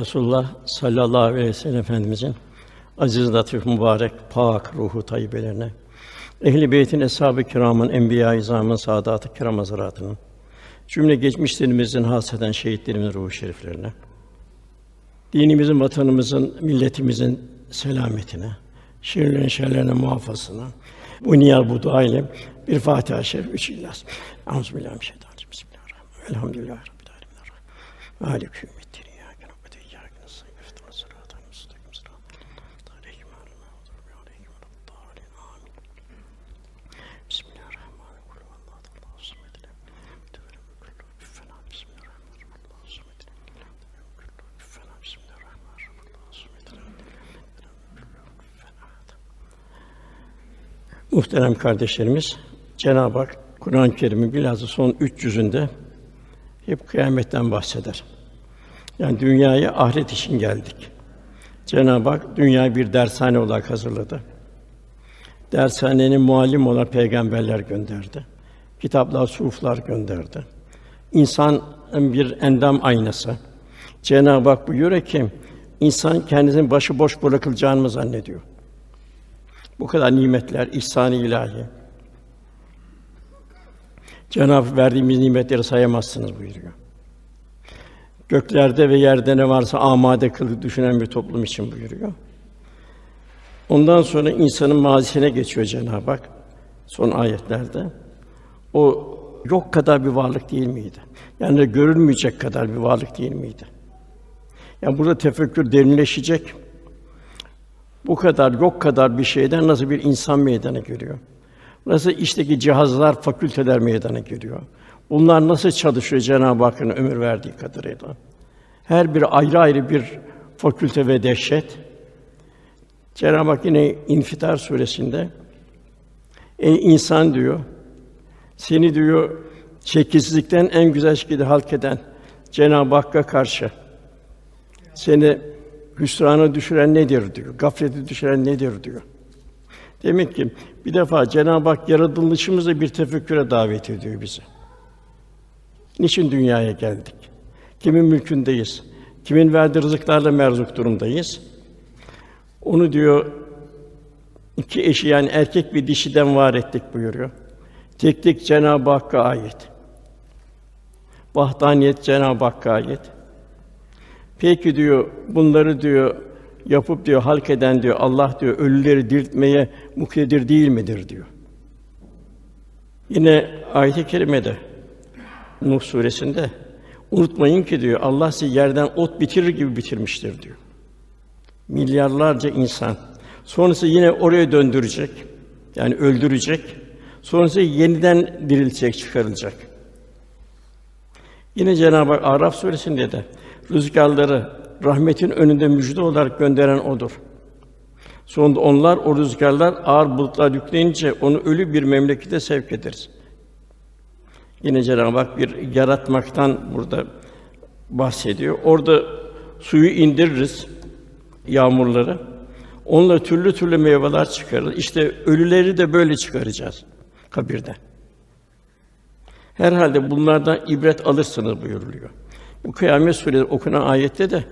Resulullah sallallahu aleyhi ve sellem Efendimizin aziz, latif, mübarek, pak ruhu tayyibelerine, Ehl-i Beyt'in eshab-ı kiramın, enbiya-i izamın, saadat-ı kiram hazretlerinin, cümle geçmişlerimizin hasreten şehitlerimizin ruhu şeriflerine, dinimizin, vatanımızın, milletimizin selametine, şerlerin şerlerine muhafazasına, bu niyaz bu dua ile bir Fatiha-i Şerif, üç İhlas. Euzubillahimineşşeytanirracim. Bismillahirrahmanirrahim. Elhamdülillahi Rabbil âlemin. Mâlik Muhterem kardeşlerimiz, Cenab-ı Hak Kur'an-ı Kerim'in bilhassa son 300'ünde hep kıyametten bahseder. Yani dünyaya ahiret için geldik. Cenab-ı Hak dünyayı bir dershane olarak hazırladı. Dershanenin muallim olan peygamberler gönderdi. Kitaplar, suflar gönderdi. İnsan bir endam aynası. Cenab-ı Hak buyuruyor ki insan kendisini başıboş bırakılacağını mı zannediyor? Bu kadar nimetler, ihsan-ı ilahi. Cenab-ı Hak verdiğimiz nimetleri sayamazsınız buyuruyor. Göklerde ve yerde ne varsa amade kıldı düşünen bir toplum için buyuruyor. Ondan sonra insanın mazisine geçiyor Cenab-ı Hak son ayetlerde. O yok kadar bir varlık değil miydi? Yani görülmeyecek kadar bir varlık değil miydi? Yani burada tefekkür derinleşecek. Bu kadar yok kadar bir şeyden nasıl bir insan meydana geliyor? Nasıl işteki cihazlar, fakülteler meydana geliyor? Bunlar nasıl çalışıyor Cenab-ı Hakk'ın ömür verdiği kadarıyla? Her bir ayrı ayrı bir fakülte ve dehşet. Cenab-ı Hak yine İnfitar suresinde Ey insan diyor, seni diyor şekilsizlikten en güzel şekilde halk eden Cenab-ı Hakk'a karşı seni hüsrana düşüren nedir diyor. Gaflete düşüren nedir diyor. Demek ki bir defa Cenab-ı Hak yaratılışımızı bir tefekküre davet ediyor bizi. Niçin dünyaya geldik? Kimin mülkündeyiz? Kimin verdiği rızıklarla merzuk durumdayız? Onu diyor iki eşi yani erkek bir dişiden var ettik buyuruyor. Tek tek Cenab-ı Hakk'a ait. Vahdaniyet Cenab-ı Hakk'a ait. Peki diyor bunları diyor yapıp diyor halk eden diyor Allah diyor ölüleri diriltmeye muktedir değil midir diyor. Yine ayet-i kerimede Nuh suresinde unutmayın ki diyor Allah sizi yerden ot bitirir gibi bitirmiştir diyor. Milyarlarca insan. Sonrası yine oraya döndürecek. Yani öldürecek. Sonrası yeniden diriltecek, çıkarılacak. Yine Cenab-ı Hak Araf suresinde de rüzgarları rahmetin önünde müjde olarak gönderen odur. Sonunda onlar o rüzgarlar ağır bulutlar yükleyince onu ölü bir memlekete sevk ederiz. Yine Cenab-ı Hak bir yaratmaktan burada bahsediyor. Orada suyu indiririz, yağmurları. Onunla türlü türlü meyveler çıkarır. İşte ölüleri de böyle çıkaracağız kabirde. Herhalde bunlardan ibret alırsınız buyuruluyor. Bu Kıyamet Suresi okunan ayette de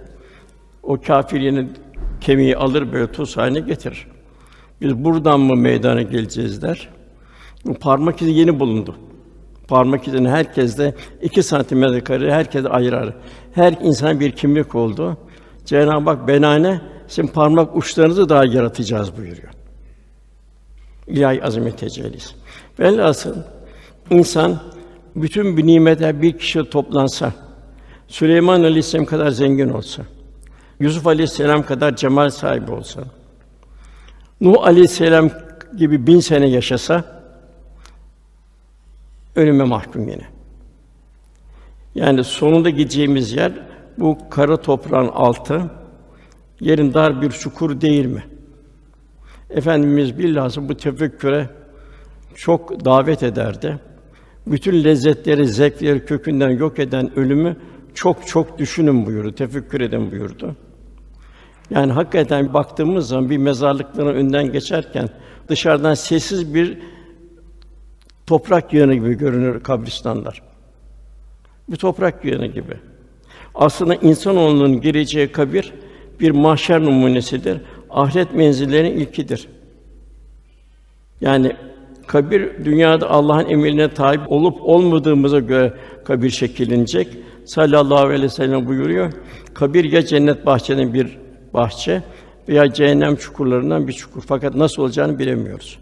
o kâfir yine kemiği alır böyle tuz haline getirir. Biz buradan mı meydana geleceğiz der. Bu parmak izi yeni bulundu. Parmak izini herkes de iki santimetre kare herkes ayırar. Her insan bir kimlik oldu. Cenab-ı Hak benane sizin parmak uçlarınızı daha yaratacağız buyuruyor. İlahi azamet tecellis. Velhasıl insan bütün bir nimetler bir kişi toplansa, Süleyman Aleyhisselam kadar zengin olsa, Yusuf Aleyhisselam kadar cemal sahibi olsa, Nuh Aleyhisselam gibi bin sene yaşasa, ölüme mahkum yine. Yani sonunda gideceğimiz yer bu kara toprağın altı, yerin dar bir çukur değil mi? Efendimiz bilhassa bu tefekküre çok davet ederdi. Bütün lezzetleri, zevkleri kökünden yok eden ölümü çok çok düşünün buyurdu, tefekkür edin buyurdu. Yani hakikaten baktığımız zaman bir mezarlıkların önünden geçerken dışarıdan sessiz bir toprak yığını gibi görünür kabristanlar. Bir toprak yığını gibi. Aslında insanoğlunun gireceği kabir bir mahşer numunesidir. Ahiret menzillerinin ilkidir. Yani kabir dünyada Allah'ın emrine tabi olup olmadığımıza göre kabir şekillenecek. Sallallahu aleyhi ve sellem buyuruyor. Kabir ya cennet bahçenin bir bahçe veya cehennem çukurlarından bir çukur. Fakat nasıl olacağını bilemiyoruz.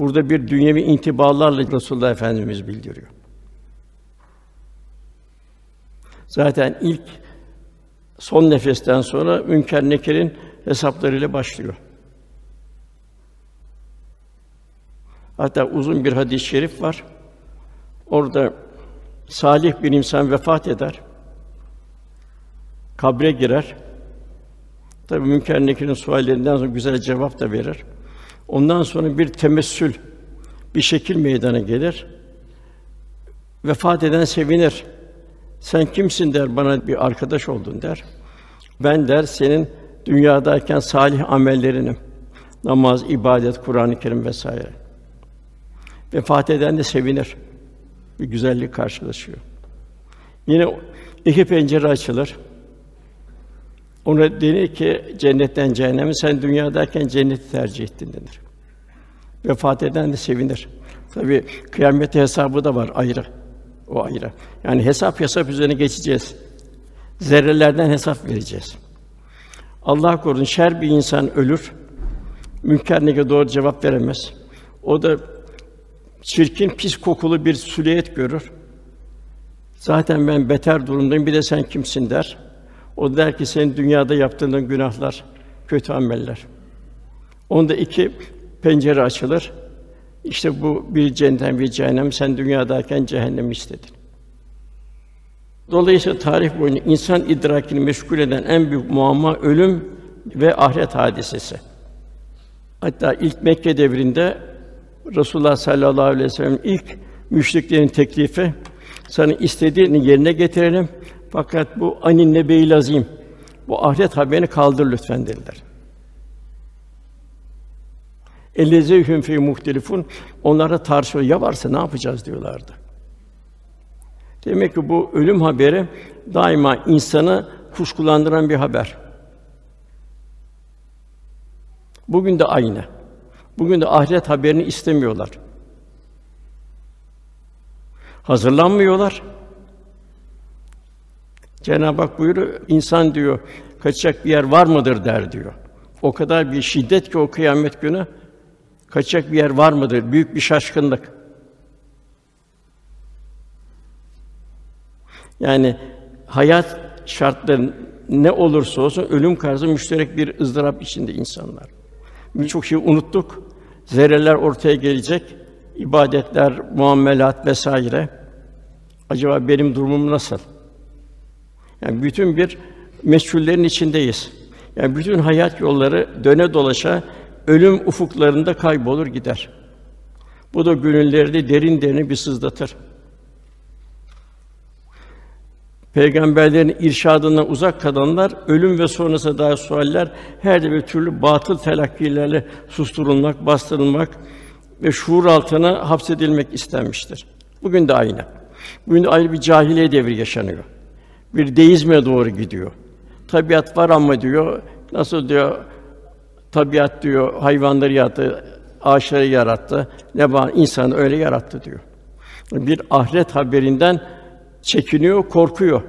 Burada bir dünyevi intibalarla Resulullah Efendimiz bildiriyor. Zaten ilk son nefesten sonra Münker Nekir'in hesaplarıyla başlıyor. Hatta uzun bir hadis-i şerif var. Orada salih bir insan vefat eder. Kabre girer. Tabii Münker Nekir'in suallerinden sonra güzel cevap da verir. Ondan sonra bir temessül, bir şekil meydana gelir. Vefat eden sevinir. Sen kimsin der bana bir arkadaş oldun der. Ben der senin dünyadayken salih amellerinim. Namaz, ibadet, Kur'an-ı Kerim vesaire. Vefat eden de sevinir. Bir güzellik karşılaşıyor. Yine iki pencere açılır. Ona denir ki cennetten cehenneme sen dünyadayken cenneti tercih ettin denir. Vefat eden de sevinir. Tabi kıyamet hesabı da var ayrı. O ayrı. Yani hesap hesap üzerine geçeceğiz. Zerrelerden hesap vereceğiz. Allah korusun şer bir insan ölür. Münker doğru cevap veremez. O da çirkin, pis kokulu bir süliyet görür. Zaten ben beter durumdayım. Bir de sen kimsin der. O der ki senin dünyada yaptığın günahlar, kötü ameller. Onda iki pencere açılır. İşte bu bir cennet bir cehennem. Sen dünyadayken cehennem istedin. Dolayısıyla tarih boyunca insan idrakini meşgul eden en büyük muamma ölüm ve ahiret hadisesi. Hatta ilk Mekke devrinde Resulullah sallallahu aleyhi ve sellem ilk müşriklerin teklifi sana istediğini yerine getirelim fakat bu anin nebeil azim bu ahiret haberini kaldır lütfen dediler. Ellezehüm fi muhtelifun onlara tartışıyor ya varsa ne yapacağız diyorlardı. Demek ki bu ölüm haberi daima insanı kuşkulandıran bir haber. Bugün de aynı. Bugün de ahiret haberini istemiyorlar. Hazırlanmıyorlar. Cenab-ı Hak buyuruyor, insan diyor, kaçacak bir yer var mıdır der diyor. O kadar bir şiddet ki o kıyamet günü kaçacak bir yer var mıdır? Büyük bir şaşkınlık. Yani hayat şartları ne olursa olsun ölüm karşısında müşterek bir ızdırap içinde insanlar. Birçok şeyi unuttuk. Zerreler ortaya gelecek. ibadetler, muamelat vesaire. Acaba benim durumum nasıl? Yani bütün bir meçhullerin içindeyiz. Yani bütün hayat yolları döne dolaşa ölüm ufuklarında kaybolur gider. Bu da gönülleri derin derin bir sızlatır. Peygamberlerin irşadından uzak kalanlar ölüm ve sonrası dair sualler her bir türlü batıl telakkilerle susturulmak, bastırılmak ve şuur altına hapsedilmek istenmiştir. Bugün de aynı. Bugün de ayrı bir cahiliye devri yaşanıyor. Bir deizme doğru gidiyor. Tabiat var ama diyor, nasıl diyor, tabiat diyor, hayvanları yarattı, ağaçları yarattı, ne var, insanı öyle yarattı diyor. Bir ahiret haberinden çekiniyor, korkuyor.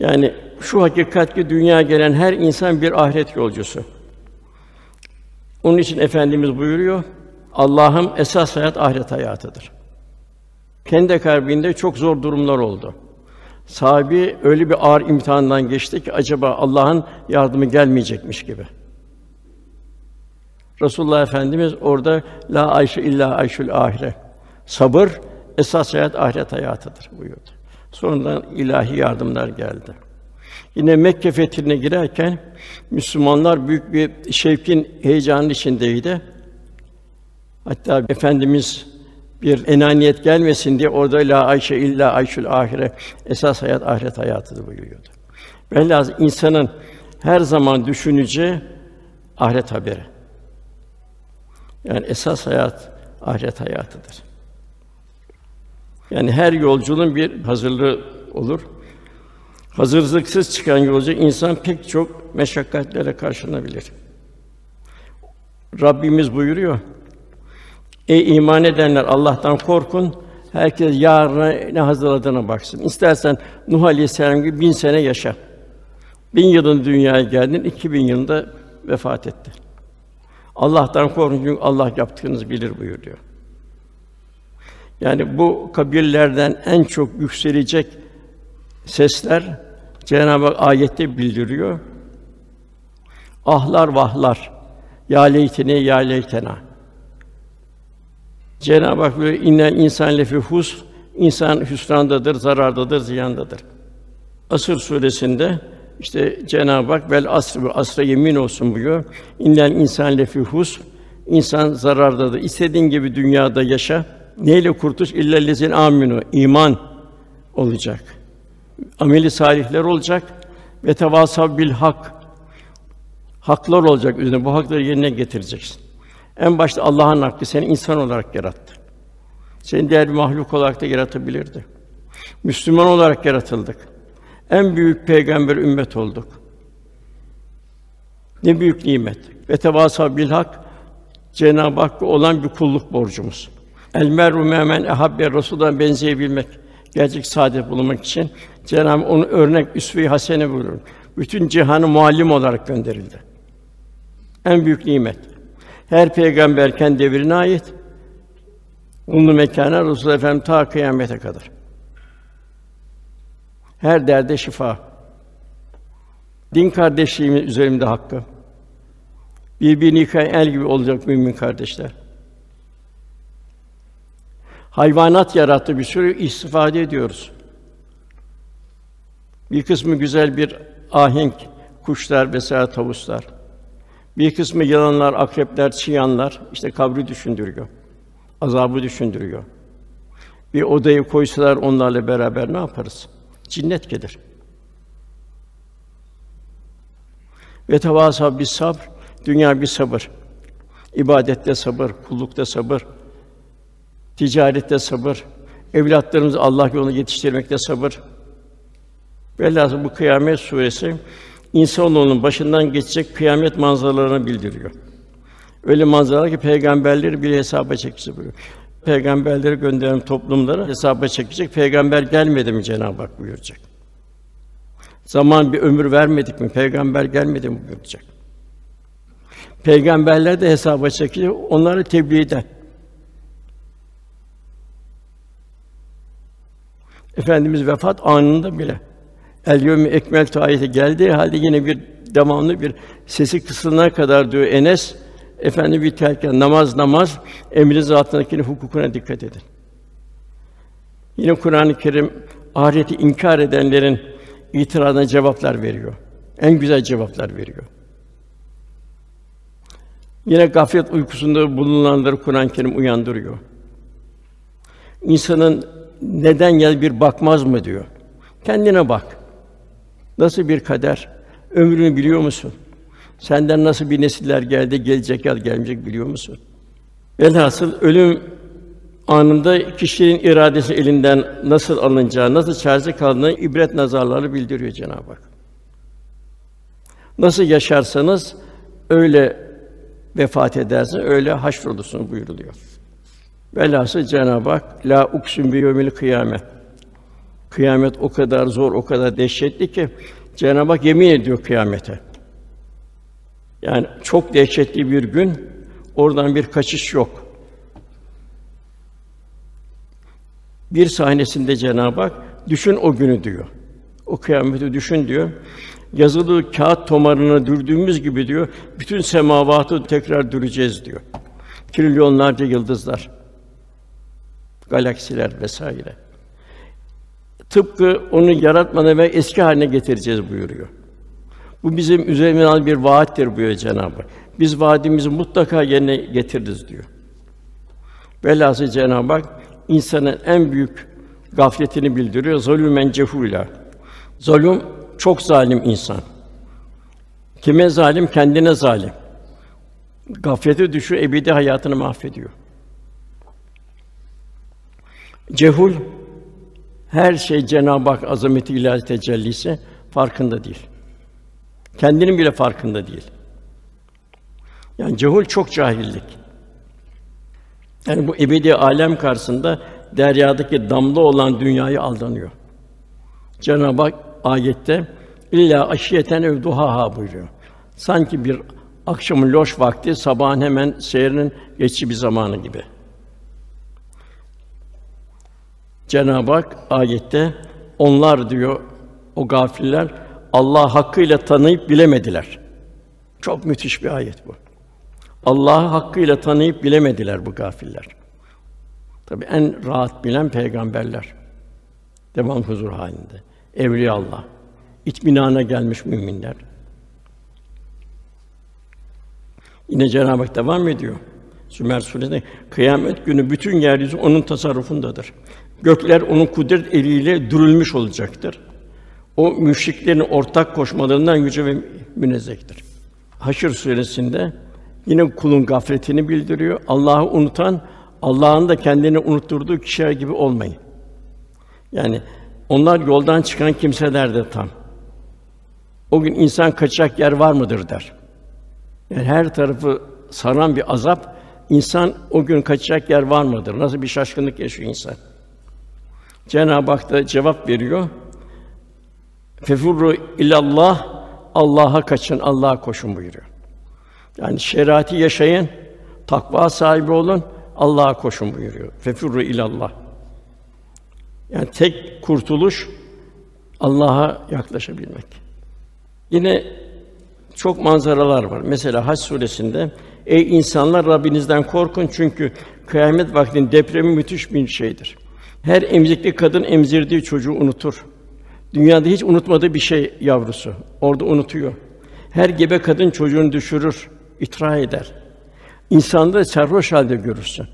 Yani şu hakikat ki dünya gelen her insan bir ahiret yolcusu. Onun için efendimiz buyuruyor: Allah'ım esas hayat ahiret hayatıdır. Kendi kalbinde çok zor durumlar oldu. Sahibi öyle bir ağır imtihandan geçti ki acaba Allah'ın yardımı gelmeyecekmiş gibi. Resulullah Efendimiz orada la ayşe illa ayşül ahire. Sabır esas hayat ahiret hayatıdır buyurdu. Sonradan ilahi yardımlar geldi. Yine Mekke fethine girerken Müslümanlar büyük bir şevkin, heyecanın içindeydi. Hatta efendimiz bir enaniyet gelmesin diye orada la ayşe illa ayşül ahire esas hayat ahiret hayatıdır buyuruyordu. Velhâsıl insanın her zaman düşüneceği ahiret haberi. Yani esas hayat ahiret hayatıdır. Yani her yolculuğun bir hazırlığı olur. Hazırlıksız çıkan yolcu insan pek çok meşakkatlere karşılanabilir. Rabbimiz buyuruyor. Ey iman edenler Allah'tan korkun. Herkes yarına ne hazırladığına baksın. İstersen Nuh Aleyhisselam gibi bin sene yaşa. Bin yılın dünyaya geldin, iki bin yılında vefat etti. Allah'tan korkun çünkü Allah yaptığınızı bilir buyuruyor. Yani bu kabirlerden en çok yükselecek sesler Cenab-ı Hak ayette bildiriyor. Ahlar vahlar. Ya leytene ya leytena. Cenab-ı Hak böyle inne insan lefi hus insan hüsrandadır, zarardadır, ziyandadır. Asır suresinde işte Cenab-ı Hak vel asr asra yemin olsun buyuruyor. İnnel insan lefi hus insan zarardadır. İstediğin gibi dünyada yaşa. Neyle kurtuş? İllellezin aminu iman olacak. Ameli salihler olacak ve tevasav bil hak. Haklar olacak üzerine. Bu hakları yerine getireceksin. En başta Allah'ın hakkı seni insan olarak yarattı. Seni diğer bir mahluk olarak da yaratabilirdi. Müslüman olarak yaratıldık. En büyük peygamber ümmet olduk. Ne büyük nimet. Ve tevasav bil hak Cenab-ı Hakk'a olan bir kulluk borcumuz. El meru memen ehabbe Resul'dan benzeyebilmek, gerçek saadet bulmak için Cenab-ı onu örnek üsve-i hasene buyurur. Bütün cihanı muallim olarak gönderildi. En büyük nimet. Her peygamber kendi devrine ait. Umlu mekana Resul Efendim ta kıyamete kadar. Her derde şifa. Din kardeşliğimin üzerimde hakkı. Birbirini yıkayan el gibi olacak mümin kardeşler. Hayvanat yarattı bir sürü istifade ediyoruz. Bir kısmı güzel bir ahenk, kuşlar vesaire tavuslar. Bir kısmı yılanlar, akrepler, çıyanlar işte kabri düşündürüyor. Azabı düşündürüyor. Bir odayı koysalar onlarla beraber ne yaparız? Cinnet gelir. Ve tevasa bir sabr, dünya bir sabır. İbadette sabır, kullukta sabır, ticarette sabır, evlatlarımızı Allah yolunda yetiştirmekte sabır. Velhâsıl bu Kıyamet suresi insanoğlunun başından geçecek kıyamet manzaralarını bildiriyor. Öyle manzaralar ki peygamberleri bir hesaba çekecek buyuruyor. Peygamberleri gönderen toplumları hesaba çekecek. Peygamber gelmedi mi Cenab-ı Hak buyuracak. Zaman bir ömür vermedik mi? Peygamber gelmedi mi buyuracak. Peygamberler de hesaba çekecek. Onları tebliğde. Efendimiz vefat anında bile El yevmi ekmel ayeti geldiği halde yine bir devamlı bir sesi kısılana kadar diyor Enes efendi biterken namaz namaz emri zatındaki hukukuna dikkat edin. Yine Kur'an-ı Kerim ahireti inkar edenlerin itirazına cevaplar veriyor. En güzel cevaplar veriyor. Yine gaflet uykusunda bulunanları Kur'an-ı Kerim uyandırıyor. İnsanın neden gel bir bakmaz mı diyor. Kendine bak. Nasıl bir kader? Ömrünü biliyor musun? Senden nasıl bir nesiller geldi, gelecek ya gelmeyecek biliyor musun? Velhasıl ölüm anında kişinin iradesi elinden nasıl alınacağı, nasıl çaresi kaldığını ibret nazarları bildiriyor Cenab-ı Hak. Nasıl yaşarsanız öyle vefat edersiniz, öyle haşrolursunuz buyuruluyor. Velhasıl Cenab-ı Hak la uksun bi yevmil kıyamet. Kıyamet o kadar zor, o kadar dehşetli ki Cenab-ı Hak yemin ediyor kıyamete. Yani çok dehşetli bir gün, oradan bir kaçış yok. Bir sahnesinde Cenab-ı Hak düşün o günü diyor. O kıyameti düşün diyor. Yazılı kağıt tomarını dürdüğümüz gibi diyor, bütün semavatı tekrar düreceğiz diyor. Trilyonlarca yıldızlar, galaksiler vesaire. Tıpkı onu yaratmadan ve eski haline getireceğiz buyuruyor. Bu bizim üzerimizden bir vaattir buyuruyor Cenab-ı Hak. Biz vaadimizi mutlaka yerine getiririz diyor. Velhâsıl Cenab-ı Hak insanın en büyük gafletini bildiriyor. Zulümen cehûlâ. Zulüm çok zalim insan. Kime zalim? Kendine zalim. Gaflete düşüyor, ebedi hayatını mahvediyor. Cehul Her şey Cenab-ı Hak azameti ilahi tecellisi farkında değil. Kendinin bile farkında değil. Yani cehul çok cahillik. Yani bu ebedi alem karşısında deryadaki damla olan dünyayı aldanıyor. Cenab-ı Hak ayette illa aşiyeten ev duhaha buyuruyor. Sanki bir akşamın loş vakti, sabahın hemen seyrinin geçici bir zamanı gibi. Cenab-ı Hak ayette onlar diyor o gafiller Allah hakkıyla tanıyıp bilemediler. Çok müthiş bir ayet bu. Allah'ı hakkıyla tanıyıp bilemediler bu gafiller. Tabi en rahat bilen peygamberler. Devam huzur halinde. Evliya Allah. İtminana gelmiş müminler. Yine Cenab-ı Hak devam ediyor. Sümer Suresi'nde kıyamet günü bütün yeryüzü onun tasarrufundadır. Gökler onun kudret eliyle dürülmüş olacaktır. O müşriklerin ortak koşmalarından yüce ve münezzehtir. Haşr suresinde yine kulun gafletini bildiriyor. Allah'ı unutan Allah'ın da kendini unutturduğu kişiler gibi olmayın. Yani onlar yoldan çıkan kimseler de tam. O gün insan kaçacak yer var mıdır der. Yani her tarafı saran bir azap, insan o gün kaçacak yer var mıdır? Nasıl bir şaşkınlık yaşıyor insan? Cenab-ı Hak da cevap veriyor. Fefurru ilallah Allah'a kaçın, Allah'a koşun buyuruyor. Yani şeriatı yaşayın, takva sahibi olun, Allah'a koşun buyuruyor. Fefurru ilallah. Yani tek kurtuluş Allah'a yaklaşabilmek. Yine çok manzaralar var. Mesela Hac suresinde ey insanlar Rabbinizden korkun çünkü kıyamet vaktinin depremi müthiş bir şeydir. Her emzikli kadın emzirdiği çocuğu unutur. Dünyada hiç unutmadığı bir şey yavrusu. Orada unutuyor. Her gebe kadın çocuğunu düşürür, itra eder. İnsanda serhoş halde görürsün.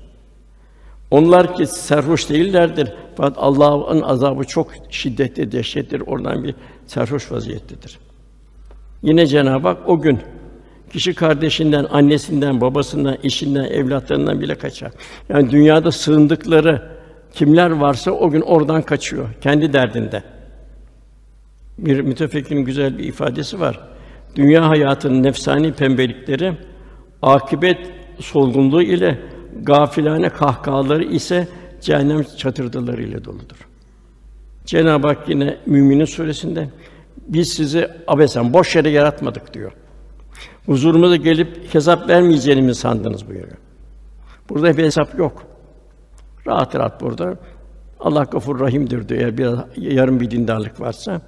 Onlar ki serhoş değillerdir. Fakat Allah'ın azabı çok şiddetli, dehşetlidir. Oradan bir serhoş vaziyettedir. Yine Cenab-ı Hak o gün kişi kardeşinden, annesinden, babasından, eşinden, evlatlarından bile kaçar. Yani dünyada sığındıkları kimler varsa o gün oradan kaçıyor kendi derdinde. Bir mütefekkirin güzel bir ifadesi var. Dünya hayatının nefsani pembelikleri akibet solgunluğu ile gafilane kahkahaları ise cehennem çatırdaları ile doludur. Cenab-ı Hak yine Müminin suresinde biz sizi abesen boş yere yaratmadık diyor. Huzurumuza gelip hesap vermeyeceğini mi sandınız buyuruyor. Burada bir hesap yok. Rahat rahat burada. Allah Gafur Rahim'dir diyor eğer biraz yarım bir dindarlık varsa.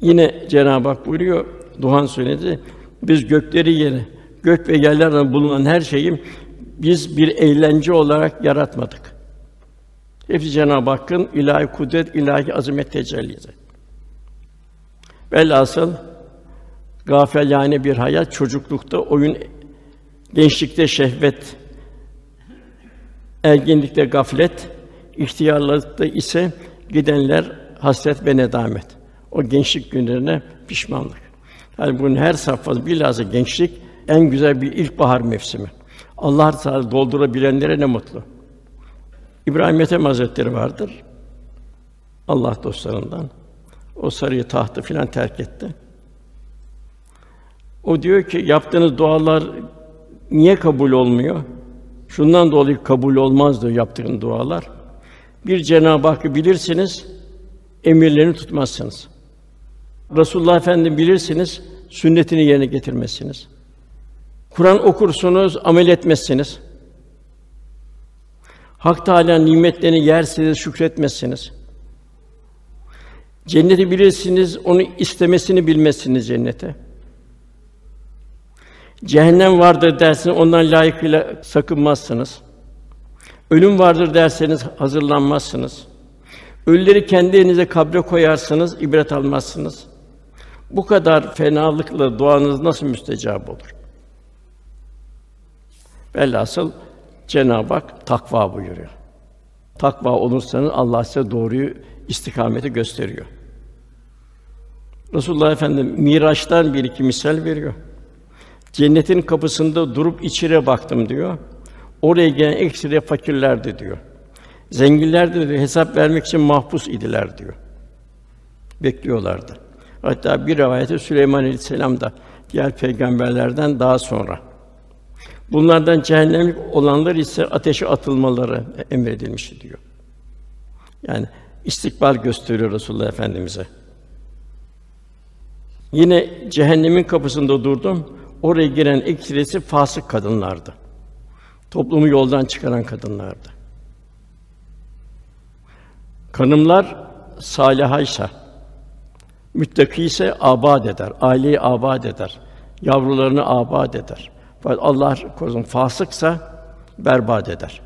Yine Cenab-ı Hak buyuruyor Duhan Suresi biz gökleri yeri, gök ve yerlerde bulunan her şeyi biz bir eğlence olarak yaratmadık. Hepsi Cenab-ı Hakk'ın ilahi kudret, ilahi azamet tecellisi. Velhasıl gafilane bir hayat çocuklukta oyun, gençlikte şehvet, ergenlikte gaflet, ihtiyarlıkta ise gidenler hasret ve nedamet. O gençlik günlerine pişmanlık. Yani bunun her safhası bilhassa gençlik en güzel bir ilkbahar mevsimi. Allah Teala doldurabilenlere ne mutlu. İbrahim Ethem Hazretleri vardır. Allah dostlarından. O sarıyı tahtı filan terk etti. O diyor ki yaptığınız dualar niye kabul olmuyor? Şundan dolayı kabul olmaz diyor yaptığın dualar. Bir Cenab-ı Hakk'ı bilirsiniz, emirlerini tutmazsınız. Resulullah Efendimizi bilirsiniz, sünnetini yerine getirmezsiniz. Kur'an okursunuz, amel etmezsiniz. Hak Teâlâ nimetlerini yersiniz, şükretmezsiniz. Cenneti bilirsiniz, onu istemesini bilmezsiniz cennete. Cehennem vardır dersiniz, ondan layıkıyla sakınmazsınız. Ölüm vardır derseniz hazırlanmazsınız. Ölüleri kendi elinize kabre koyarsınız, ibret almazsınız. Bu kadar fenalıkla duanız nasıl müstecab olur? Velhasıl Cenab-ı Hak takva buyuruyor. Takva olursanız Allah size doğruyu istikameti gösteriyor. Resulullah Efendimiz Miraç'tan bir iki misal veriyor. Cennetin kapısında durup içeri baktım diyor. Oraya gelen eksire fakirlerdi diyor. Zenginler de hesap vermek için mahpus idiler diyor. Bekliyorlardı. Hatta bir rivayette Süleyman Aleyhisselam da diğer peygamberlerden daha sonra. Bunlardan cehennemlik olanlar ise ateşe atılmaları emredilmişti diyor. Yani istikbal gösteriyor Resulullah Efendimize. Yine cehennemin kapısında durdum. Oraya giren ekserisi fasık kadınlardı. Toplumu yoldan çıkaran kadınlardı. Kanımlar salihaysa, müttaki ise abad eder, aileyi abad eder, yavrularını abad eder. Fakat Allah korusun fasıksa berbat eder.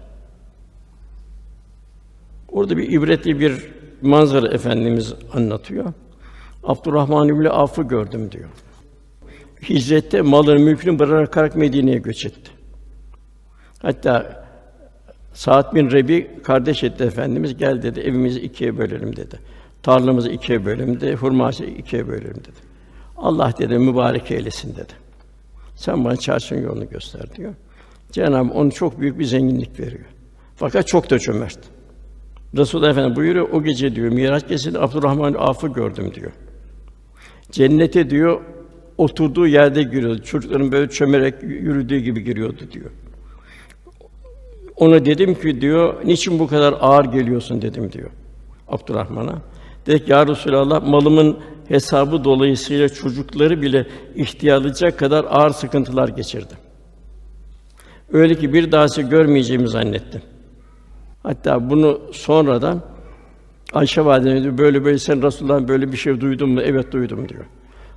Orada bir ibretli bir manzara efendimiz anlatıyor. Abdurrahman İbni Avf'ı gördüm diyor. Hicrette malını mülkünü bırakarak Medine'ye göç etti. Hatta Saat bin Rebi kardeş etti efendimiz gel dedi evimizi ikiye bölelim dedi. Tarlamızı ikiye bölelim dedi. Hurması ikiye bölelim dedi. Allah dedi mübarek eylesin dedi. Sen bana çarşının yolunu göster diyor. Cenab-ı onu çok büyük bir zenginlik veriyor. Fakat çok da cömert. Resulullah Efendimiz buyuruyor o gece diyor Miraç gecesinde Abdurrahman Af'ı gördüm diyor. Cennete diyor oturduğu yerde giriyordu. Çocukların böyle çömerek yürüdüğü gibi giriyordu diyor. Ona dedim ki diyor, niçin bu kadar ağır geliyorsun dedim diyor Abdurrahman'a. Dedi ki, ya Resulallah, malımın hesabı dolayısıyla çocukları bile ihtiyarlayacak kadar ağır sıkıntılar geçirdim. Öyle ki bir daha sizi görmeyeceğimi zannettim. Hatta bunu sonradan Ayşe validemiz böyle böyle sen Resulullah'ın böyle bir şey duydun mu? Evet duydum diyor.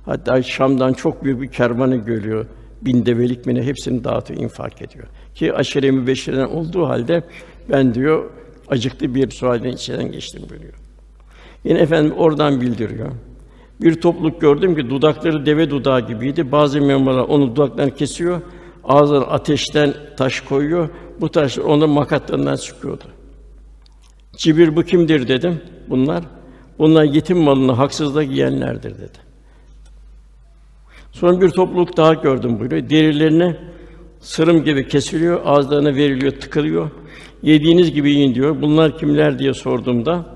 Hatta Şam'dan çok büyük bir kervanı görüyor. Bin develik mi ne hepsini dağıtıyor, infak ediyor. Ki aşire-i mübeşşireden olduğu halde ben diyor acıklı bir sualden içinden geçtim buyuruyor. Yine efendim oradan bildiriyor. Bir topluluk gördüm ki dudakları deve dudağı gibiydi. Bazı memurlar onu dudaklarını kesiyor, ağzına ateşten taş koyuyor. Bu taşlar onun makatlarından çıkıyordu. Cibir bu kimdir dedim. Bunlar bunlar yetim malını haksızlık yiyenlerdir dedi. Sonra bir topluluk daha gördüm buyuruyor. Derilerini sırım gibi kesiliyor, ağızlarına veriliyor, tıkılıyor. Yediğiniz gibi yiyin diyor. Bunlar kimler diye sorduğumda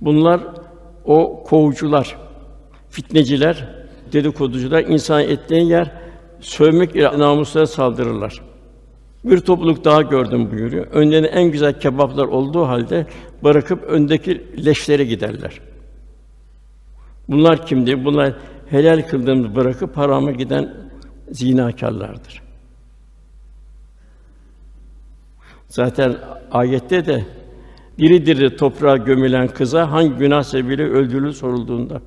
bunlar o kovucular, fitneciler, dedikoducular, insan etleyen yer sövmek ile namuslara saldırırlar. Bir topluluk daha gördüm buyuruyor. Önlerinde en güzel kebaplar olduğu halde bırakıp öndeki leşlere giderler. Bunlar kimdir? Bunlar helal kıldığımızı bırakıp harama giden zinakârlardır. Zaten ayette de diri diri toprağa gömülen kıza hangi günah sebebiyle öldürülür sorulduğunda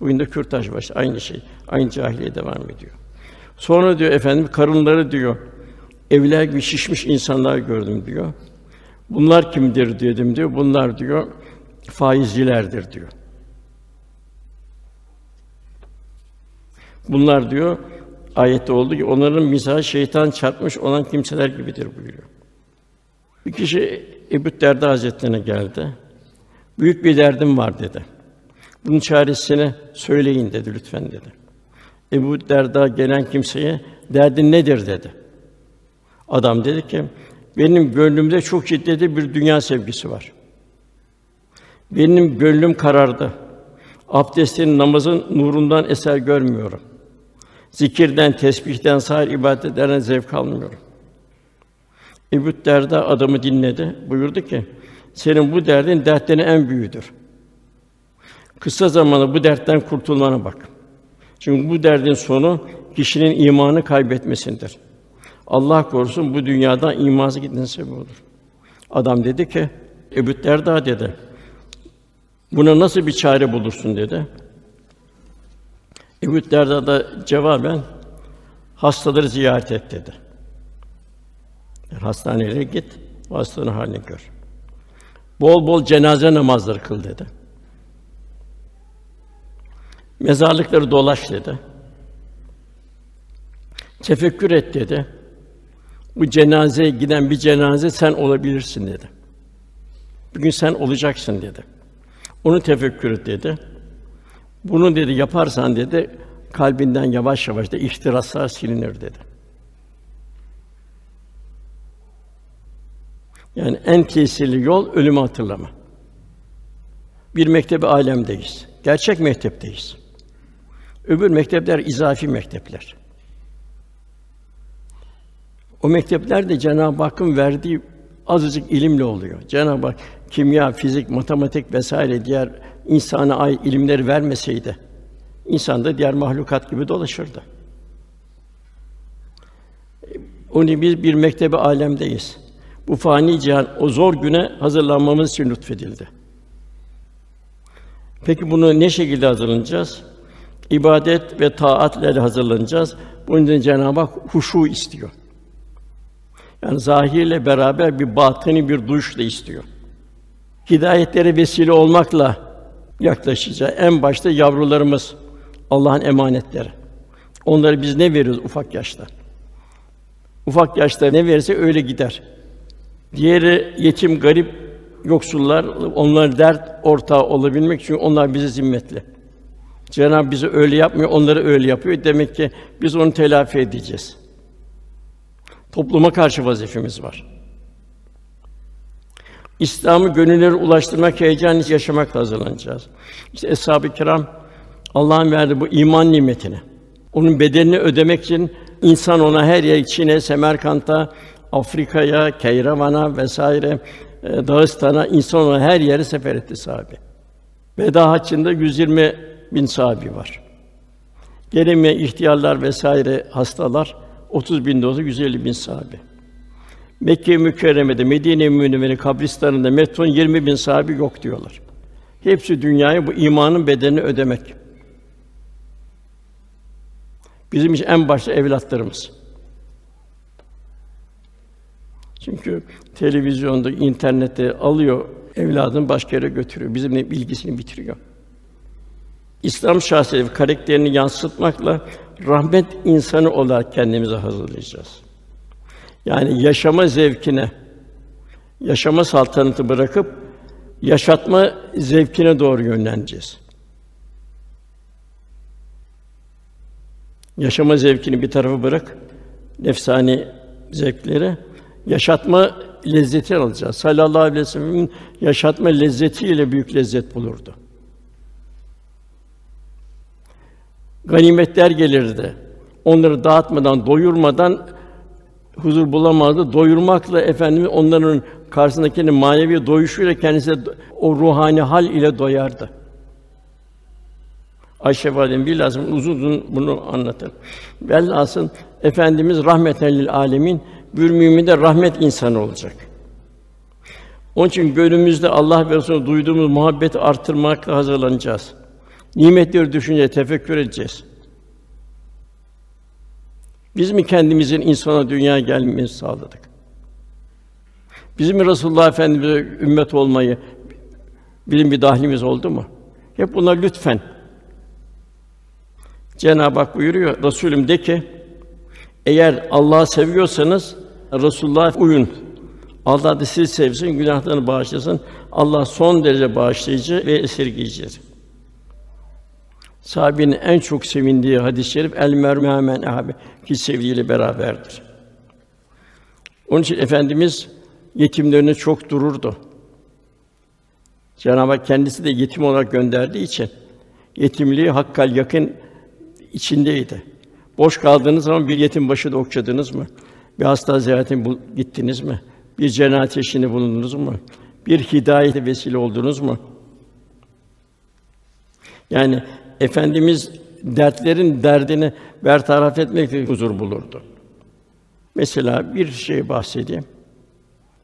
bugün de kürtaj başı aynı şey. Aynı cahiliye devam ediyor. Sonra diyor efendim karınları diyor evler gibi şişmiş insanlar gördüm diyor. Bunlar kimdir dedim diyor. Bunlar diyor faizcilerdir diyor. Bunlar diyor ayette oldu ki onların misal şeytan çarpmış olan kimseler gibidir buyuruyor. Bir kişi Ebu Derda Hazretlerine geldi. Büyük bir derdim var dedi. Bunun çaresini söyleyin dedi lütfen dedi. Ebu Derda gelen kimseye derdin nedir dedi. Adam dedi ki benim gönlümde çok şiddetli bir dünya sevgisi var. Benim gönlüm karardı. Abdestin, namazın nurundan eser görmüyorum. Zikirden, tesbihten, sair ibadetlerden zevk almıyorum. Ebu Derda adamı dinledi. Buyurdu ki: Senin bu derdin dertlerin en büyüğüdür. Kısa zamanda bu dertten kurtulmana bak. Çünkü bu derdin sonu kişinin imanı kaybetmesindir. Allah korusun bu dünyadan imanı gitmesi sebep olur. Adam dedi ki, Ebu Derda dedi, buna nasıl bir çare bulursun dedi. Ebu Derda da cevaben hastaları ziyaret et dedi. Yani hastanelere git, hastanın halini gör. Bol bol cenaze namazları kıl dedi. Mezarlıkları dolaş dedi. Tefekkür et dedi. Bu cenazeye giden bir cenaze sen olabilirsin dedi. Bugün sen olacaksın dedi. Onu tefekkür et dedi. Bunu dedi yaparsan dedi kalbinden yavaş yavaş da ihtiraslar silinir dedi. Yani en tesirli yol ölümü hatırlama. Bir mektebi alemdeyiz. Gerçek mektepteyiz. Öbür mektepler izafi mektepler. O mektepler de Cenab-ı Hakk'ın verdiği azıcık ilimle oluyor. Cenab-ı Hak kimya, fizik, matematik vesaire diğer insana ait ilimleri vermeseydi insan da diğer mahlukat gibi dolaşırdı. Onu biz bir mektebe alemdeyiz. Bu fani cihan o zor güne hazırlanmamız için lütfedildi. Peki bunu ne şekilde hazırlanacağız? İbadet ve taatlerle hazırlanacağız. Bunun için Cenab-ı Hak huşu istiyor. Yani zahirle beraber bir batini bir duş da istiyor. Hidayetlere vesile olmakla yaklaşacağız. En başta yavrularımız Allah'ın emanetleri. Onları biz ne veriyoruz ufak yaşta? Ufak yaşta ne verirse öyle gider. Diğeri yetim, garip, yoksullar, onlar dert ortağı olabilmek için onlar bize zimmetli. Cenab-ı bizi öyle yapmıyor, onları öyle yapıyor. Demek ki biz onu telafi edeceğiz. Topluma karşı vazifemiz var. İslam'ı gönüllere ulaştırmak, heyecan yaşamak hazırlanacağız. İşte eshab-ı kiram Allah'ın verdiği bu iman nimetini, onun bedelini ödemek için insan ona her yer Çin'e, Semerkant'a, Afrika'ya, Keyravan'a vesaire e, Dağıstan'a insan ona her yere sefer etti sahabe. Veda haccında 120 bin sahabi var. Gelemeyen ihtiyarlar vesaire hastalar 30 bin dozu 150 bin sahabi. Mekke mükerremede, Medine Münevvere kabristanında metron 20 bin sahabi yok diyorlar. Hepsi dünyaya bu imanın bedelini ödemek. Bizim için en başta evlatlarımız. Çünkü televizyonda, internette alıyor evladını başka yere götürüyor. Bizimle bilgisini bitiriyor. İslam şahsiyeti karakterini yansıtmakla rahmet insanı olarak kendimizi hazırlayacağız. Yani yaşama zevkine, yaşama saltanatı bırakıp yaşatma zevkine doğru yönleneceğiz. Yaşama zevkini bir tarafa bırak, nefsani zevkleri, yaşatma lezzeti alacağız. Sallallahu aleyhi ve yaşatma lezzetiyle büyük lezzet bulurdu. Ganimetler gelirdi. Onları dağıtmadan, doyurmadan huzur bulamazdı. Doyurmakla efendim onların karşısındakinin manevi doyuşuyla kendisi o ruhani hal ile doyardı. Ayşe validem bilhassa uzun uzun bunu anlatır. Velhasıl efendimiz rahmeten lil alemin bir mümin rahmet insanı olacak. Onun için gönlümüzde Allah ve Resulü duyduğumuz muhabbeti artırmakla hazırlanacağız. Nimetleri düşünce tefekkür edeceğiz. Biz mi kendimizin insana dünyaya gelmemizi sağladık? Biz mi Resulullah Efendimiz'e ümmet olmayı bizim bir dahlimiz oldu mu? Hep buna lütfen. Cenab-ı Hak buyuruyor, Resulüm de ki, eğer Allah'ı seviyorsanız Resulullah'a uyun. Allah da sizi sevsin, günahlarını bağışlasın. Allah son derece bağışlayıcı ve esirgeyicidir. Sahabenin en çok sevindiği hadis-i şerif el merhamen abi ki sevdiğiyle beraberdir. Onun için efendimiz yetimlerine çok dururdu. Cenab-ı Hak kendisi de yetim olarak gönderdiği için yetimliği hakkal yakın içindeydi. Boş kaldığınız zaman bir yetim başı da mı? Bir hasta ziyaretine gittiniz mi? Bir cenaze işini bulundunuz mu? Bir hidayete vesile oldunuz mu? Yani efendimiz dertlerin derdini bertaraf etmekle huzur bulurdu. Mesela bir şey bahsedeyim.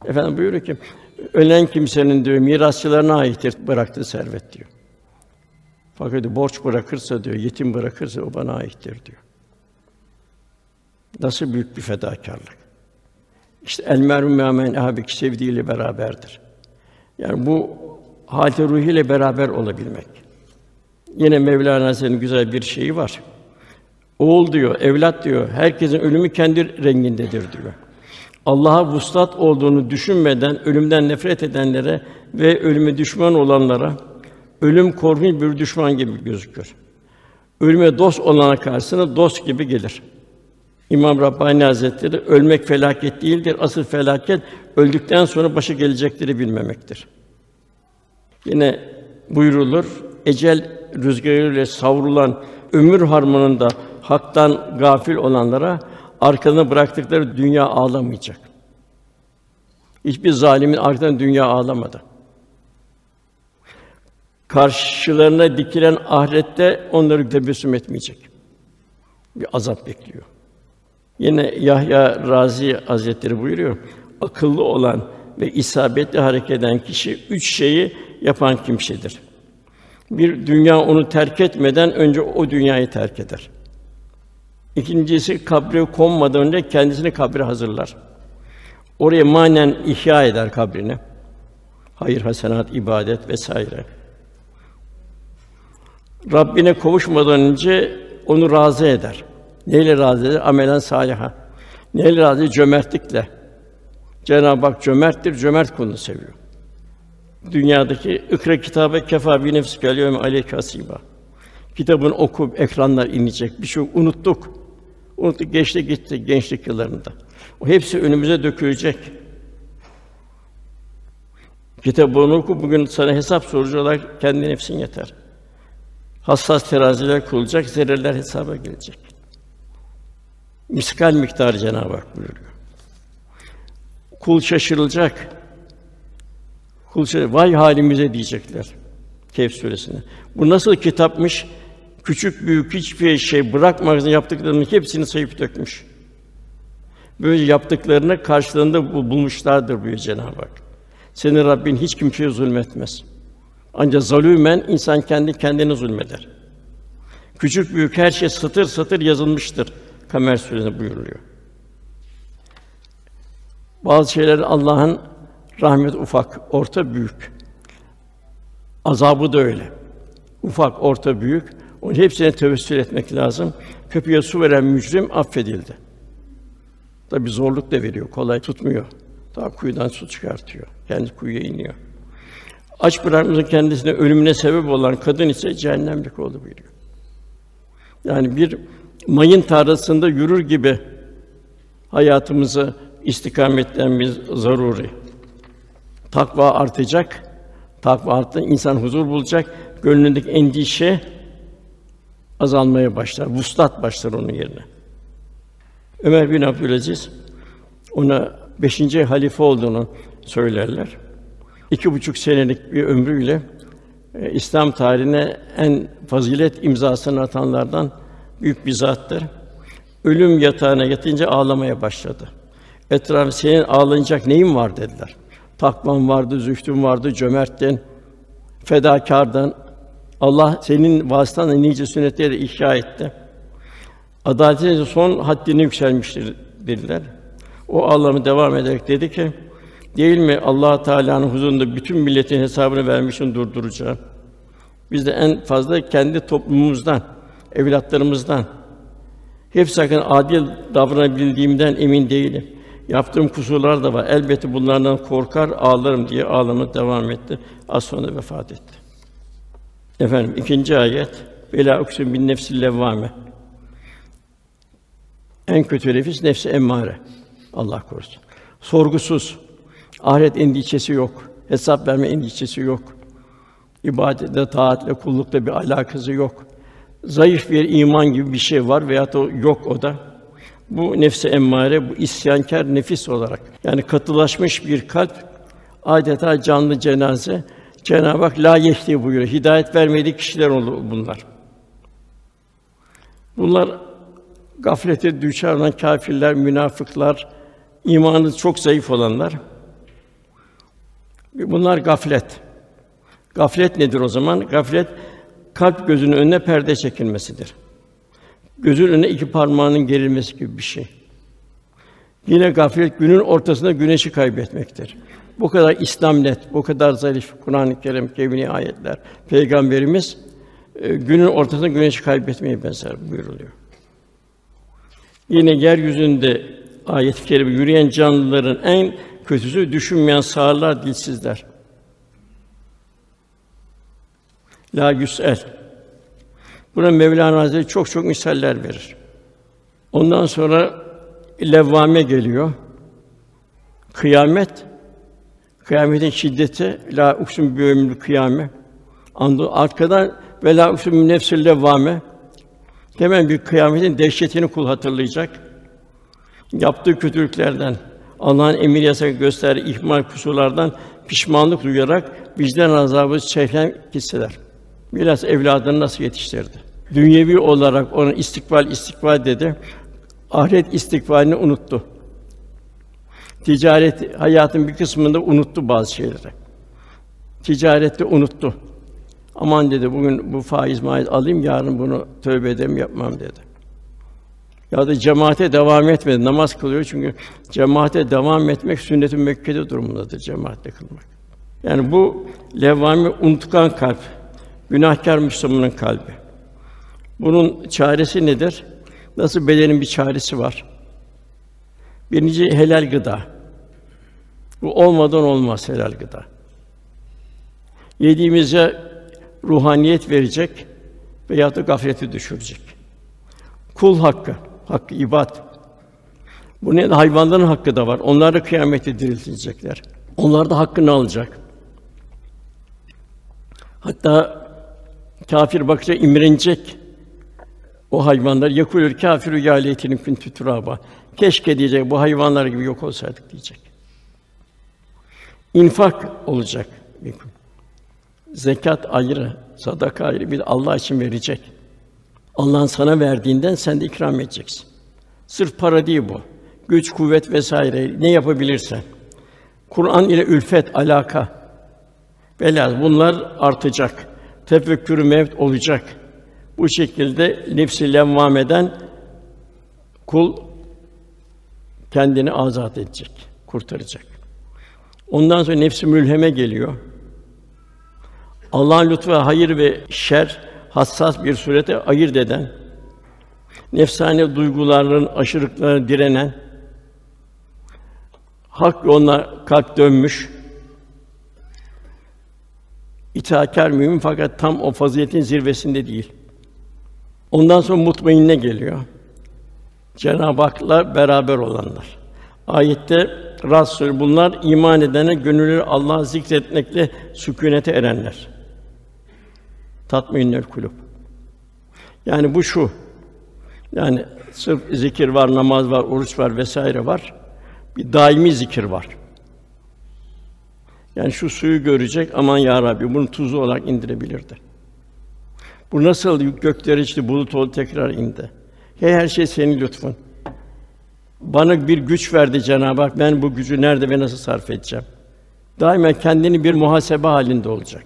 Efendim buyuruyor ki ölen kimsenin diyor mirasçılarına aittir bıraktığı servet diyor. Fakat diyor, borç bırakırsa diyor, yetim bırakırsa o bana aittir diyor. Nasıl büyük bir fedakarlık. İşte el merhum abi sevdiğiyle beraberdir. Yani bu halte ruhiyle beraber olabilmek. Yine Mevlana Hazretleri'nin güzel bir şeyi var. Oğul diyor, evlat diyor, herkesin ölümü kendi rengindedir diyor. Allah'a vuslat olduğunu düşünmeden ölümden nefret edenlere ve ölüme düşman olanlara ölüm korkunç bir düşman gibi gözükür. Ölüme dost olana karşısına dost gibi gelir. İmam Rabbani Hazretleri ölmek felaket değildir. Asıl felaket öldükten sonra başa gelecekleri bilmemektir. Yine buyrulur. Ecel rüzgarıyla savrulan ömür harmanında haktan gafil olanlara arkasına bıraktıkları dünya ağlamayacak. Hiçbir zalimin arkasından dünya ağlamadı. Karşılarına dikilen ahirette onları tebessüm etmeyecek. Bir azap bekliyor. Yine Yahya Razi Hazretleri buyuruyor. Akıllı olan ve isabetli hareket eden kişi üç şeyi yapan kimsedir. Bir dünya onu terk etmeden önce o dünyayı terk eder. İkincisi kabre konmadan önce kendisini kabre hazırlar. Oraya manen ihya eder kabrini. Hayır, hasenat, ibadet vesaire. Rabbine kavuşmadan önce onu razı eder. Neyle razı eder? Amelen saliha. Neyle razı? Cömertlikle. Cenab-ı Hak cömerttir, cömert kulunu seviyor. Dünyadaki ikra kitabe kefa bi nefsi kelyum aleyke hasiba. Kitabın oku, ekranlar inecek. Bir şey unuttuk. Unuttuk, geçti gitti gençlik yıllarında. O hepsi önümüze dökülecek. Kitabını oku, bugün sana hesap sorucu kendi nefsin yeter. Hassas teraziler kurulacak, zerreler hesaba gelecek. Miskal miktarı Cenab-ı Hak buyuruyor. Kul şaşırılacak. Kul şaşır, vay halimize diyecekler. Kehf suresinde. Bu nasıl kitapmış? Küçük büyük hiçbir şey bırakmaksızın yaptıklarının hepsini sayıp dökmüş. Böyle yaptıklarını karşılığında bulmuşlardır buyuruyor Cenab-ı Hak. Senin Rabbin hiç kimseye zulmetmez. Ancak zalûmen insan kendi kendine zulmeder. Küçük büyük her şey satır satır yazılmıştır. Kamer Suresi'nde buyuruluyor. Bazı şeyler Allah'ın rahmet ufak, orta büyük. Azabı da öyle. Ufak, orta, büyük. Onun hepsine tevessül etmek lazım. Köpeğe su veren mücrim affedildi. Tabi zorluk da veriyor, kolay tutmuyor. Daha kuyudan su çıkartıyor. Kendi kuyuya iniyor. Aç bırakmasın kendisine ölümüne sebep olan kadın ise cehennemlik oldu buyuruyor. Yani bir mayın tarlasında yürür gibi hayatımızı istikametlenmemiz zaruri. Takva artacak. Takva arttı, insan huzur bulacak. Gönlündeki endişe azalmaya başlar. Vuslat başlar onun yerine. Ömer bin Abdülaziz ona beşinci halife olduğunu söylerler. İki buçuk senelik bir ömrüyle e, İslam tarihine en fazilet imzasını atanlardan büyük bir zattır. Ölüm yatağına yatınca ağlamaya başladı. Etrafı senin ağlanacak neyin var dediler. Takvan vardı, zühdün vardı, cömerttin, fedakârdın. Allah senin vasıtanla nice sünnetleri ihya etti. Adaletin son haddini yükselmiştir dediler. O ağlamı devam ederek dedi ki: Değil mi Allah Teala'nın huzurunda bütün milletin hesabını vermişin durduracağım. Biz de en fazla kendi toplumumuzdan, evlatlarımızdan hepsi hakkında adil davranabildiğimden emin değilim. Yaptığım kusurlar da var. Elbette bunlardan korkar, ağlarım diye ağlamaya devam etti. Az sonra vefat etti. Efendim ikinci ayet. Bela uksun bin nefsil levvame. En kötü nefis nefsi emmare. Allah korusun. Sorgusuz. Ahiret endişesi yok. Hesap verme endişesi yok. İbadetle, taatle, kullukla bir alakası yok. Zayıf bir iman gibi bir şey var veya da yok o da. Bu nefse emmare, bu isyankar nefis olarak yani katılaşmış bir kalp adeta canlı cenaze. Cenab-ı Hak la yehdi buyuruyor. Hidayet vermediği kişiler bunlar. Bunlar gaflete düşer olan kâfirler, münafıklar, imanı çok zayıf olanlar. Bunlar gaflet. Gaflet nedir o zaman? Gaflet kalp gözünün önüne perde çekilmesidir. Gözün önüne iki parmağının gerilmesi gibi bir şey. Yine gaflet günün ortasında güneşi kaybetmektir. Bu kadar İslam net, bu kadar zarif Kur'an-ı Kerim, kevni ayetler, peygamberimiz e, günün ortasında güneşi kaybetmeyi benzer buyuruluyor. Yine yeryüzünde ayet-i kerime yürüyen canlıların en kötüsü düşünmeyen sağırlar, dilsizler. La yüsel. Buna Mevlana Hazretleri çok çok misaller verir. Ondan sonra levvame geliyor. Kıyamet kıyametin şiddeti la uksun bi kıyame. Andı arkadan ve la uksun nefsil levvame. Hemen bir kıyametin dehşetini kul hatırlayacak. Yaptığı kötülüklerden, Allah'ın emir yasak gösterdiği ihmal kusurlardan pişmanlık duyarak vicdan azabı çeken hisseler. Biraz evladını nasıl yetiştirdi? Dünyevi olarak ona istikbal istikbal dedi. Ahiret istikbalini unuttu. Ticaret hayatın bir kısmında unuttu bazı şeyleri. Ticarette unuttu. Aman dedi bugün bu faiz maiz alayım yarın bunu tövbe edem yapmam dedi. Ya da cemaate devam etmedi. Namaz kılıyor çünkü cemaate devam etmek sünnet-i müekkede durumundadır cemaatle kılmak. Yani bu levvami unutkan kalp, günahkar Müslümanın kalbi. Bunun çaresi nedir? Nasıl bedenin bir çaresi var? Birinci helal gıda. Bu olmadan olmaz helal gıda. Yediğimize ruhaniyet verecek veya da gafleti düşürecek. Kul hakkı, hakkı ibad. Bu ne hayvanların hakkı da var. Onlar da kıyamette diriltilecekler. Onlar da hakkını alacak. Hatta kafir bakınca imrenecek. O hayvanlar yekulül kâfiru ya leytinin kuntu. Keşke diyecek bu hayvanlar gibi yok olsaydık diyecek. İnfak olacak. Zekat ayrı, sadaka ayrı, bir Allah için verecek. Allah'ın sana verdiğinden sen de ikram edeceksin. Sırf para değil bu. Güç, kuvvet vesaire ne yapabilirsen. Kur'an ile ülfet, alaka. Velhâsıl bunlar artacak. Tefekkür mevt olacak. Bu şekilde nefsi levvameden kul kendini azat edecek, kurtaracak. Ondan sonra nefsi mülheme geliyor. Allah'ın lütfu hayır ve şer hassas bir surete ayırt eden, nefsane duyguların aşırılıklarına direnen, hak yoluna kalp dönmüş, itaatkar mümin fakat tam o faziletin zirvesinde değil. Ondan sonra mutmainne geliyor. Cenab-ı Hak'la beraber olanlar. Ayette Rasul bunlar iman edene gönülleri Allah'ı zikretmekle sükûnete erenler. Tatminnül kulub. Yani bu şu. Yani sırf zikir var, namaz var, oruç var vesaire var. Bir daimi zikir var. Yani şu suyu görecek, aman ya Rabbi bunu tuzu olarak indirebilirdi. Bu nasıl gökleri işte bulut oldu tekrar indi. Hey, her şey senin lütfun. Bana bir güç verdi Cenab-ı Hak. Ben bu gücü nerede ve nasıl sarf edeceğim? Daima kendini bir muhasebe halinde olacak.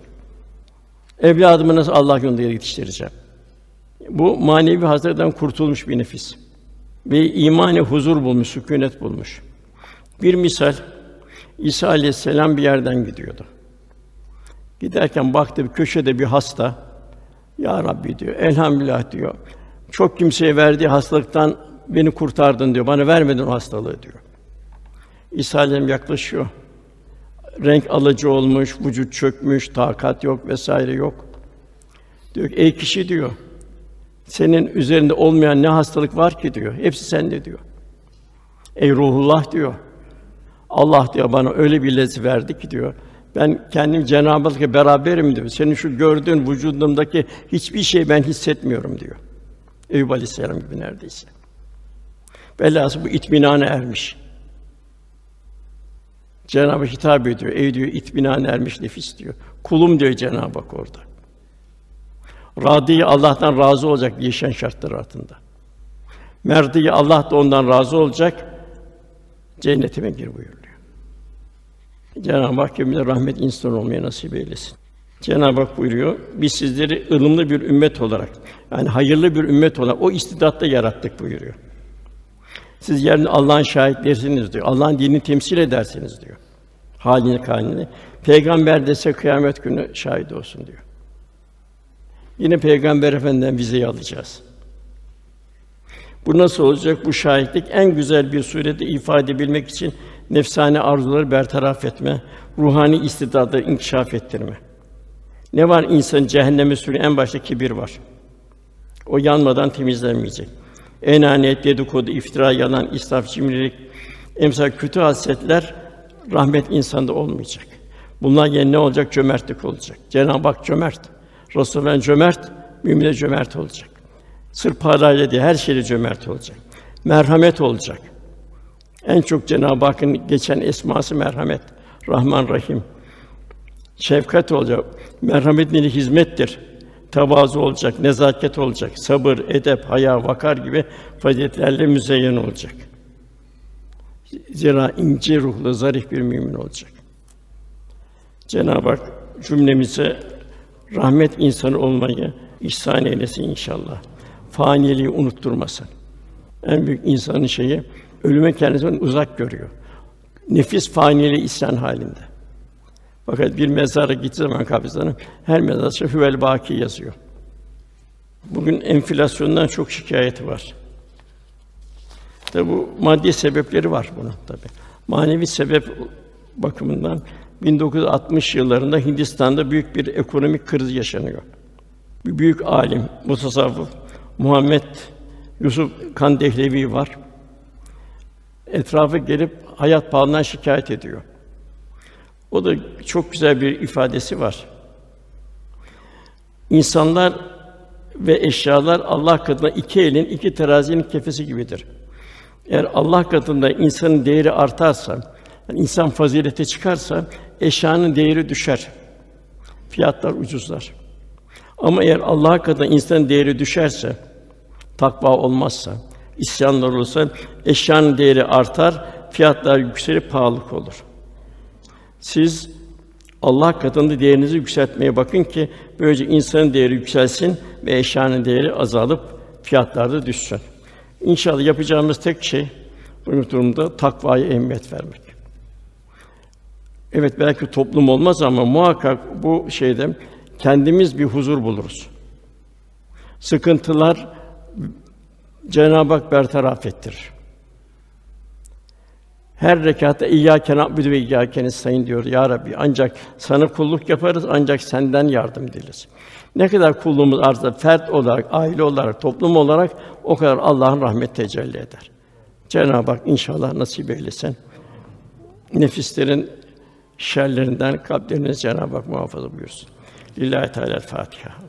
Evladımı nasıl Allah yolunda yetiştireceğim? Bu manevi hasretten kurtulmuş bir nefis. Ve imani huzur bulmuş, sükûnet bulmuş. Bir misal İsa aleyhisselam bir yerden gidiyordu. Giderken baktı bir köşede bir hasta. Ya Rabbi diyor. Elhamdülillah diyor. Çok kimseye verdiği hastalıktan beni kurtardın diyor. Bana vermedin o hastalığı diyor. İsa aleyhisselam yaklaşıyor. Renk alıcı olmuş, vücut çökmüş, takat yok vesaire yok. Diyor ki, ey kişi diyor. Senin üzerinde olmayan ne hastalık var ki diyor. Hepsi sende diyor. Ey ruhullah diyor. Allah diyor bana öyle bir lezzet verdi ki diyor. Ben kendim Cenab-ı Hak'la beraberim diyor. Senin şu gördüğün vücudumdaki hiçbir şey ben hissetmiyorum diyor. Eyüp Aleyhisselam gibi neredeyse. Velhâsıl bu itminana ermiş. Cenab-ı Hak hitap ediyor. Ey diyor itminana ermiş nefis diyor. Kulum diyor Cenab-ı Hak orada. Radi Allah'tan razı olacak yaşayan şartlar altında. Merdi Allah da ondan razı olacak. Cennetime gir buyuruyor. Cenab-ı Hak cümle rahmet insan olmaya nasip eylesin. Cenab-ı Hak buyuruyor, biz sizleri ılımlı bir ümmet olarak, yani hayırlı bir ümmet olarak o istidatta yarattık buyuruyor. Siz yarın Allah'ın şahitlerisiniz diyor. Allah'ın dinini temsil edersiniz diyor. Halini halini. Peygamber dese kıyamet günü şahit olsun diyor. Yine Peygamber Efendimiz'den vizeyi alacağız. Bu nasıl olacak? Bu şahitlik en güzel bir surette ifade edebilmek için nefsane arzuları bertaraf etme, ruhani istidadı inkişaf ettirme. Ne var insan cehenneme sürüyor? En başta kibir var. O yanmadan temizlenmeyecek. enaniyet, dedikodu, iftira, yalan, israf, cimrilik, emsal kötü hasletler rahmet insanda olmayacak. Bunlar yerine ne olacak? Cömertlik olacak. Cenab-ı Hak cömert. Resulullah cömert, mümin cömert olacak. Sırf parayla değil, her şeyle cömert olacak. Merhamet olacak. En çok Cenab-ı Hakk'ın geçen esması merhamet, Rahman Rahim. Şefkat olacak. Merhamet nedeni hizmettir. Tevazu olacak, nezaket olacak, sabır, edep, haya, vakar gibi faziletlerle müzeyyen olacak. Zira ince ruhlu, zarif bir mümin olacak. Cenab-ı Hak cümlemize rahmet insanı olmayı ihsan eylesin inşallah. Faniliği unutturmasın. En büyük insanın şeyi ölüme kendisini uzak görüyor. Nefis faniliği isyan halinde. Fakat bir mezara gittiği zaman kabristanı her mezarda hüvel baki yazıyor. Bugün enflasyondan çok şikayeti var. Tabi bu maddi sebepleri var bunun tabi. Manevi sebep bakımından 1960 yıllarında Hindistan'da büyük bir ekonomik kriz yaşanıyor. Bir büyük alim, mutasavvıf Muhammed Yusuf Kandehlevi var. Etrafı gelip hayat pahalılığından şikayet ediyor. O da çok güzel bir ifadesi var. İnsanlar ve eşyalar Allah katında iki elin iki terazinin kefesi gibidir. Eğer Allah katında insanın değeri artarsa, yani insan fazilete çıkarsa eşyanın değeri düşer. Fiyatlar ucuzlar. Ama eğer Allah katında insanın değeri düşerse, takva olmazsa, isyanlar olursa eşyanın değeri artar, fiyatlar yükselip pahalılık olur. Siz Allah katında değerinizi yükseltmeye bakın ki böylece insanın değeri yükselsin ve eşyanın değeri azalıp fiyatlar da düşsün. İnşallah yapacağımız tek şey bu durumda takvaya ehemmiyet vermek. Evet belki toplum olmaz ama muhakkak bu şeyde kendimiz bir huzur buluruz. Sıkıntılar Cenab-ı Hak bertaraf ettirir. Her rekatta İyyâke na'budu ve İyyâke nestaîn diyor ya Rabbi. Ancak sana kulluk yaparız ancak senden yardım dileriz. Ne kadar kulluğumuz artarsa fert olarak, aile olarak, toplum olarak o kadar Allah'ın rahmet tecelli eder. Cenab-ı Hak inşallah nasip eylesin. Nefislerin şerlerinden kalplerini Cenab-ı Hak muhafaza buyursun. Lillahi Teala Fatiha.